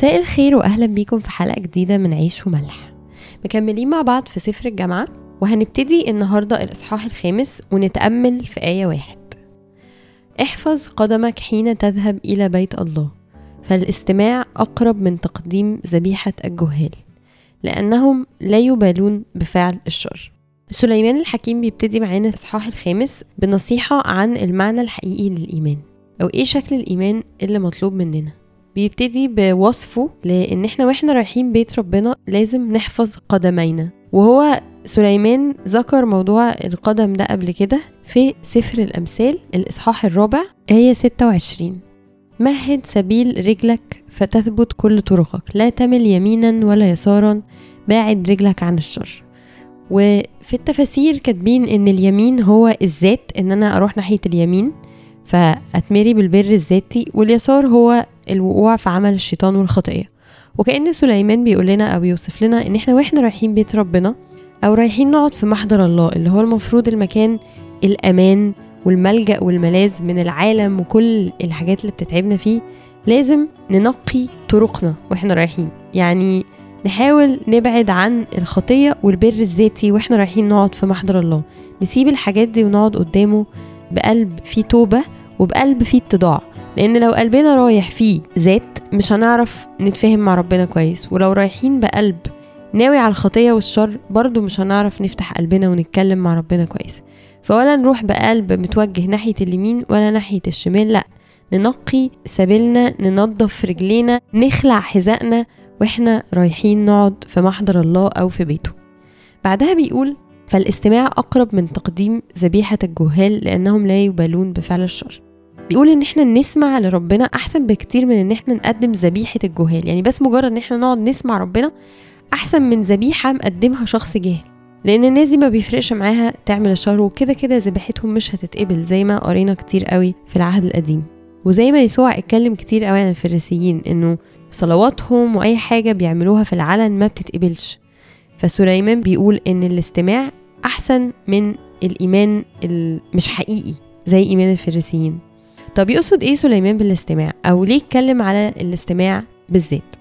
مساء الخير واهلا بيكم في حلقة جديدة من عيش وملح. مكملين مع بعض في سفر الجامعة وهنبتدي النهارده الإصحاح الخامس ونتأمل في آية واحد. احفظ قدمك حين تذهب إلى بيت الله فالاستماع أقرب من تقديم ذبيحة الجهال لأنهم لا يبالون بفعل الشر. سليمان الحكيم بيبتدي معانا الإصحاح الخامس بنصيحة عن المعنى الحقيقي للإيمان أو إيه شكل الإيمان اللي مطلوب مننا. بيبتدي بوصفه لإن إحنا وإحنا رايحين بيت ربنا لازم نحفظ قدمينا. وهو سليمان ذكر موضوع القدم ده قبل كده في سفر الأمثال الإصحاح الرابع آية 26 مهد سبيل رجلك فتثبت كل طرقك. لا تمل يمينا ولا يسارا باعد رجلك عن الشر. وفي التفاسير كاتبين إن اليمين هو الذات إن أنا أروح ناحية اليمين. فأتمري بالبر الذاتي واليسار هو الوقوع في عمل الشيطان والخطيه وكأن سليمان بيقول لنا أو يوصف لنا إن إحنا وإحنا رايحين بيت ربنا أو رايحين نقعد في محضر الله اللي هو المفروض المكان الأمان والملجأ والملاذ من العالم وكل الحاجات اللي بتتعبنا فيه لازم ننقي طرقنا وإحنا رايحين. يعني نحاول نبعد عن الخطية والبر الذاتي وإحنا رايحين نقعد في محضر الله. نسيب الحاجات دي ونقعد قدامه بقلب فيه توبة وبقلب فيه اتضاع لأن لو قلبنا رايح فيه ذات مش هنعرف نتفاهم مع ربنا كويس. ولو رايحين بقلب ناوي على الخطية والشر برضو مش هنعرف نفتح قلبنا ونتكلم مع ربنا كويس. فولا نروح بقلب متوجه ناحية اليمين ولا ناحية الشمال لأ. ننقي سبيلنا ننظف رجلينا نخلع حذائنا وإحنا رايحين نقعد في محضر الله أو في بيته. بعدها بيقول فالاستماع أقرب من تقديم ذبيحة الجهال لأنهم لا يبالون بفعل الشر. بيقول إن إحنا نسمع لربنا أحسن بكتير من إن إحنا نقدم ذبيحة الجهال. يعني بس مجرد إن إحنا نقعد نسمع ربنا أحسن من ذبيحة مقدمها شخص جاهل. لأن الناس دي ما بيفرقش معاها تعمل الشر وكده كده ذبيحتهم مش هتتقبل زي ما قرينا كتير قوي في العهد القديم. وزي ما يسوع اتكلم كتير قوي عن الفريسيين إنه صلواتهم وأي حاجة بيعملوها في العلن ما بتتقبلش. فسليمان بيقول إن الاستماع أحسن من الإيمان المش حقيقي زي إيمان الفريسيين. طب يقصد إيه سليمان بالاستماع؟ أو ليه اتكلم على الاستماع بالذات؟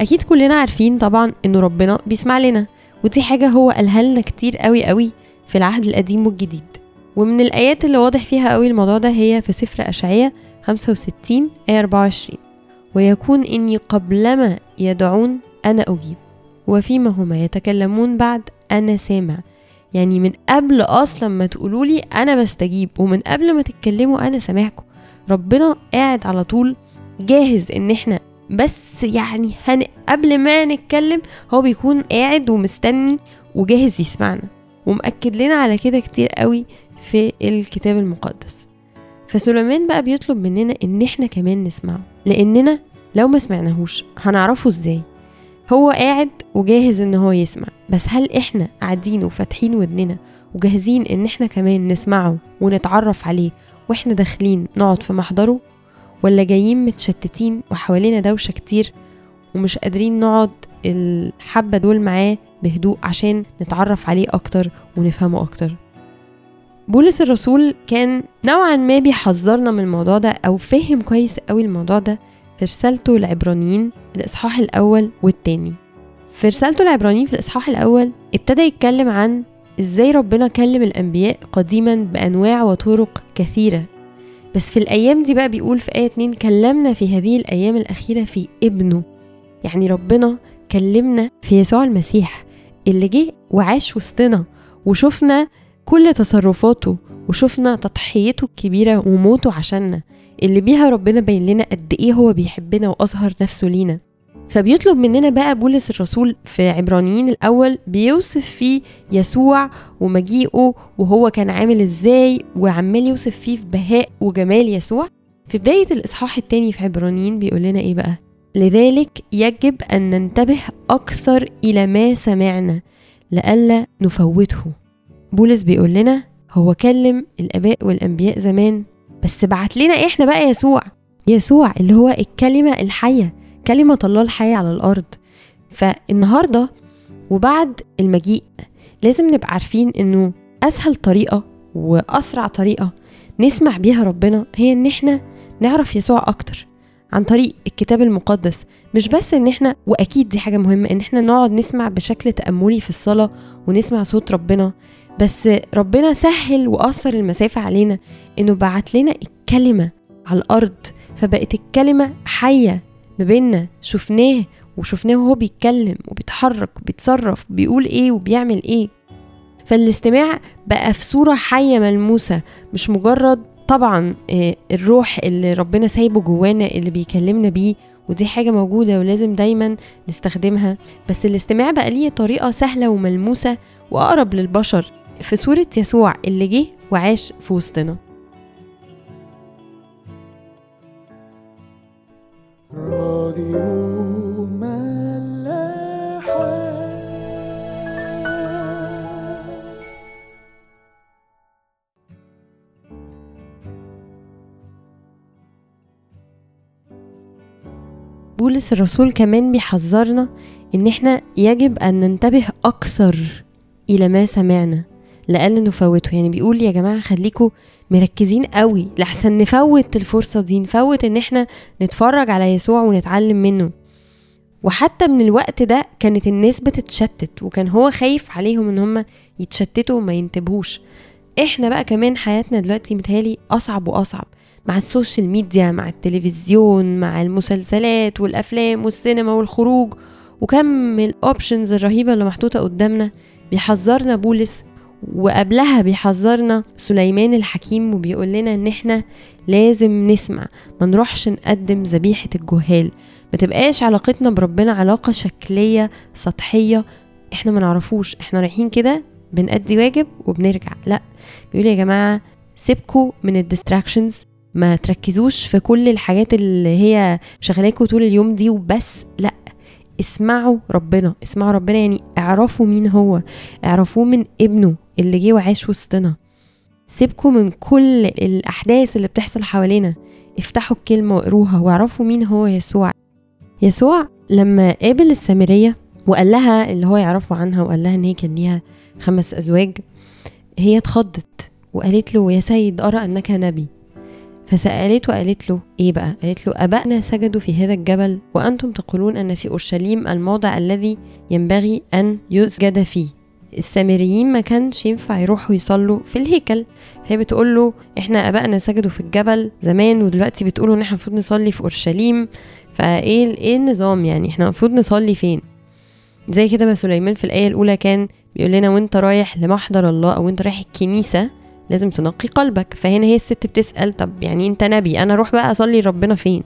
أكيد كلنا عارفين طبعا انه ربنا بيسمع لنا ودي حاجة هو قالها لنا كتير قوي قوي في العهد القديم والجديد. ومن الآيات اللي واضح فيها قوي الموضوع ده هي في سفر أشعية 65 آية 24 ويكون إني قبلما يدعون أنا أجيب وفيما هما يتكلمون بعد أنا سامع. يعني من قبل أصلا ما تقولولي أنا بستجيب ومن قبل ما تتكلموا أنا سامعكم. ربنا قاعد على طول جاهز إن إحنا بس يعني هن... قبل ما نتكلم هو بيكون قاعد ومستني وجاهز يسمعنا. ومأكد لنا على كده كتير قوي في الكتاب المقدس. فسليمان بقى بيطلب مننا إن إحنا كمان نسمعه. لأننا لو ما سمعناهوش هنعرفه إزاي؟ هو قاعد وجاهز إن هو يسمع. بس هل إحنا قاعدين وفاتحين ودننا وجاهزين إن إحنا كمان نسمعه ونتعرف عليه وإحنا داخلين نقعد في محضره ولا جايين متشتتين وحوالينا دوشة كتير ومش قادرين نقعد الحبة دول معاه بهدوء عشان نتعرف عليه أكتر ونفهمه أكتر. بولس الرسول كان نوعا ما بيحذرنا من الموضوع ده أو فهم كويس قوي الموضوع ده في رسالته العبرانيين الإصحاح الأول والتاني. في رسالته العبرانيين في الإصحاح الأول ابتدى يتكلم عن إزاي ربنا كلم الأنبياء قديما بأنواع وطرق كثيرة. بس في الأيام دي بقى بيقول في آية 2 كلمنا في هذه الأيام الأخيرة في ابنه. يعني ربنا كلمنا في يسوع المسيح اللي جه وعاش وسطنا وشفنا كل تصرفاته وشفنا تضحيته الكبيرة وموته عشاننا. اللي بيها ربنا بين لنا قد إيه هو بيحبنا وأظهر نفسه لينا. فبيطلب مننا بقى بولس الرسول في عبرانيين الأول بيوصف فيه يسوع ومجيئه وهو كان عامل إزاي وعمال يوصف فيه في بهاء وجمال يسوع. في بداية الإصحاح التاني في عبرانيين بيقول لنا إيه بقى؟ لذلك يجب أن ننتبه أكثر إلى ما سمعنا لئلا نفوته. بولس بيقول لنا هو كلم الآباء والأنبياء زمان بس بعت لنا إحنا بقى يسوع يسوع اللي هو الكلمة الحية. كلمة الله الحية على الأرض. فالنهاردة وبعد المجيء لازم نبقى عارفين إنه أسهل طريقة وأسرع طريقة نسمع بيها ربنا هي إن إحنا نعرف يسوع أكتر عن طريق الكتاب المقدس. مش بس إن إحنا وأكيد دي حاجة مهمة إن إحنا نقعد نسمع بشكل تأملي في الصلاة ونسمع صوت ربنا. بس ربنا سهل وقصر المسافة علينا إنه بعت لنا الكلمة على الأرض. فبقت الكلمة حية. ما بيننا. شفناه وشفناه وهو بيتكلم وبيتحرك وبيتصرف بيقول إيه وبيعمل إيه. فالاستماع بقى في صورة حية ملموسة مش مجرد طبعا آه، الروح اللي ربنا سايبه جوانا اللي بيكلمنا بيه ودي حاجة موجودة ولازم دايما نستخدمها. بس الاستماع بقى ليه طريقة سهلة وملموسة وأقرب للبشر. في صورة يسوع اللي جه وعاش في وسطنا. بولس الرسول كمان بيحذرنا إن إحنا يجب أن ننتبه أكثر إلى ما سمعنا. لألا نفوته. يعني بيقول يا جماعة خليكوا مركزين قوي لحسن نفوت الفرصة دي نفوت إن إحنا نتفرج على يسوع ونتعلم منه. وحتى من الوقت ده كانت الناس بتتشتت وكان هو خايف عليهم إن هم يتشتتوا وما ينتبهوش. إحنا بقى كمان حياتنا دلوقتي متهيألي أصعب وأصعب مع ال social media مع التلفزيون مع المسلسلات والأفلام والسينما والخروج. وكم ال options الرهيبة اللي محطوطة قدامنا. بيحذرنا بولس وقبلها بيحذرنا سليمان الحكيم وبيقول لنا إن إحنا لازم نسمع ما نروحش نقدم ذبيحة الجهال. ما تبقاش علاقتنا بربنا علاقة شكلية سطحية. إحنا ما نعرفوش إحنا رايحين كده بنأدي واجب وبنرجع. لا بيقول يا جماعة سيبكوا من الديستراكشنز ما تركزوش في كل الحاجات اللي هي شغلاكوا طول اليوم دي وبس. لا اسمعوا ربنا اسمعوا ربنا يعني اعرفوا مين هو اعرفوه من ابنه اللي جه وعاش وسطنا. سيبكوا من كل الاحداث اللي بتحصل حوالينا. افتحوا الكلمة واقروها واعرفوا مين هو يسوع. يسوع لما قابل السامرية وقال لها اللي هو يعرفه عنها وقال لها إن هي كان ليها خمس أزواج هي اتخضت وقالت له يا سيد أرى أنك نبي. فسألته وقالت له إيه بقى؟ قالت له ابائنا سجدوا في هذا الجبل وأنتم تقولون أن في أورشليم الموضع الذي ينبغي أن يسجد فيه. السامريين ما كانش ينفع يروحوا يصلوا في الهيكل. فهي بتقول له إحنا ابائنا سجدوا في الجبل زمان ودلوقتي بتقولوا إن إحنا المفروض نصلي في أورشليم. فإيه إيه النظام يعني؟ إحنا المفروض نصلي فين؟ زي كده ما سليمان في الآية الأولى كان بيقول لنا وأنت رايح لمحضر الله أو انت رايح الكنيسة لازم تنقي قلبك. فهنا هي الست بتسأل طب يعني أنت نبي أنا أروح بقى أصلي ربنا فين؟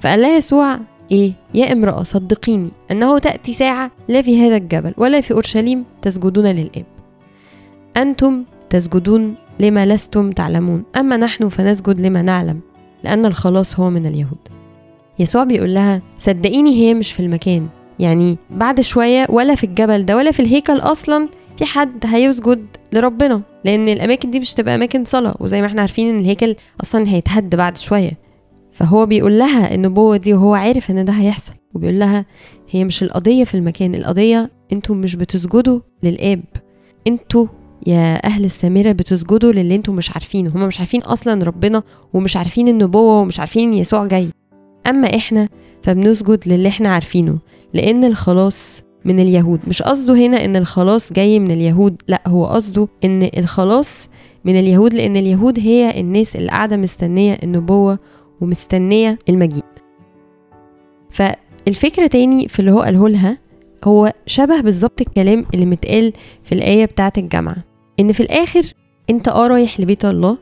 فقال لها يسوع إيه؟ يا امرأة صدقيني أنه تأتي ساعة لا في هذا الجبل ولا في أورشليم تسجدون للآب. أنتم تسجدون لما لستم تعلمون أما نحن فنسجد لما نعلم لأن الخلاص هو من اليهود. يسوع بيقول لها صدقيني هي مش في المكان. يعني بعد شوية ولا في الجبل ده ولا في الهيكل أصلا في حد هيسجد لربنا. لأن الأماكن دي مش تبقى أماكن صلاة وزي ما إحنا عارفين إن الهيكل أصلا هيتهد بعد شوية. فهو بيقول لها النبوه دي وهو عارف إن ده هيحصل وبيقول لها هي مش القضية في المكان القضية أنتوا مش بتسجدوا للآب. أنتوا يا أهل السامره بتسجدوا للي أنتوا مش عارفينه. هما مش عارفين أصلا ربنا ومش عارفين النبوه ومش عارفين يسوع جاي. أما إحنا فبنسجد للي إحنا عارفينه لأن الخلاص من اليهود. مش قصده هنا إن الخلاص جاي من اليهود لأ هو قصده إن الخلاص من اليهود لأن اليهود هي الناس اللي قاعدة مستنية النبوة ومستنية المجيء. فالفكرة تاني في اللي هو قاله لها هو شبه بالظبط الكلام اللي متقال في الآية بتاعة الجامعة. إن في الآخر أنت آه رايح لبيت الله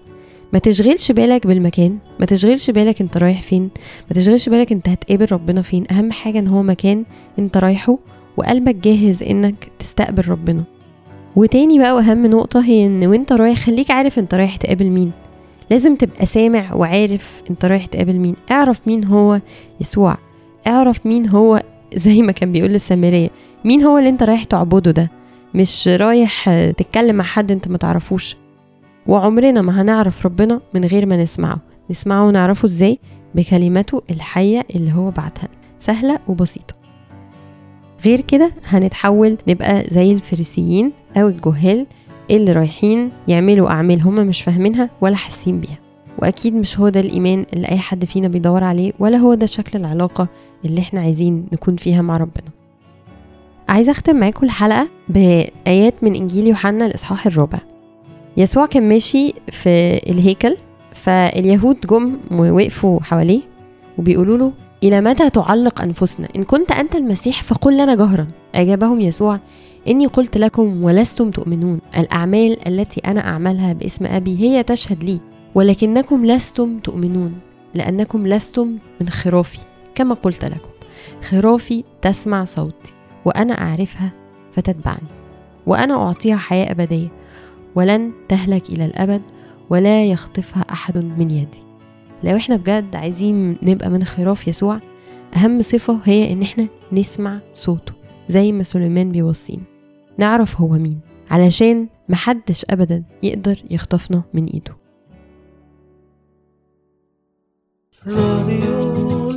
ما تشغلش بالك بالمكان ما تشغلش بالك أنت رايح فين ما تشغلش بالك أنت هتقابل ربنا فين. أهم حاجة إن هو مكان أنت رايحه وقلبك جاهز إنك تستقبل ربنا. وتاني بقى وأهم نقطة هي إن وأنت رايح خليك عارف أنت رايح تقابل مين. لازم تبقى سامع وعارف أنت رايح تقابل مين. اعرف مين هو يسوع. اعرف مين هو زي ما كان بيقول للسامرية مين هو اللي أنت رايح تعبده ده؟ مش رايح تتكلم مع حد أنت ما تعرفوش. وعمرنا ما هنعرف ربنا من غير ما نسمعه. نسمعه ونعرفه إزاي؟ بكلماته الحية اللي هو بعتها. سهلة وبسيطة. غير كده هنتحول نبقى زي الفريسيين أو الجهال اللي رايحين يعملوا أعمال هما مش فاهمينها ولا حاسين بيها. وأكيد مش هو ده الإيمان اللي أي حد فينا بيدور عليه ولا هو ده شكل العلاقة اللي إحنا عايزين نكون فيها مع ربنا. عايزة أختم معاكم الحلقة بآيات من إنجيل يوحنا الإصحاح الرابع. يسوع كان ماشي في الهيكل فاليهود جم ووقفوا حواليه وبيقولوا له إلى متى تعلق أنفسنا؟ إن كنت أنت المسيح فقل لنا جهرا. أجابهم يسوع إني قلت لكم ولستم تؤمنون. الأعمال التي أنا أعملها باسم أبي هي تشهد لي ولكنكم لستم تؤمنون لأنكم لستم من خرافي كما قلت لكم. خرافي تسمع صوتي وأنا أعرفها فتتبعني وأنا أعطيها حياة أبدية. ولن تهلك إلى الأبد ولا يخطفها أحد من يدي. لو إحنا بجد عايزين نبقى من خراف يسوع أهم صفة هي إن إحنا نسمع صوته زي ما سليمان بيوصينا. نعرف هو مين علشان محدش أبدا يقدر يخطفنا من إيده. راديو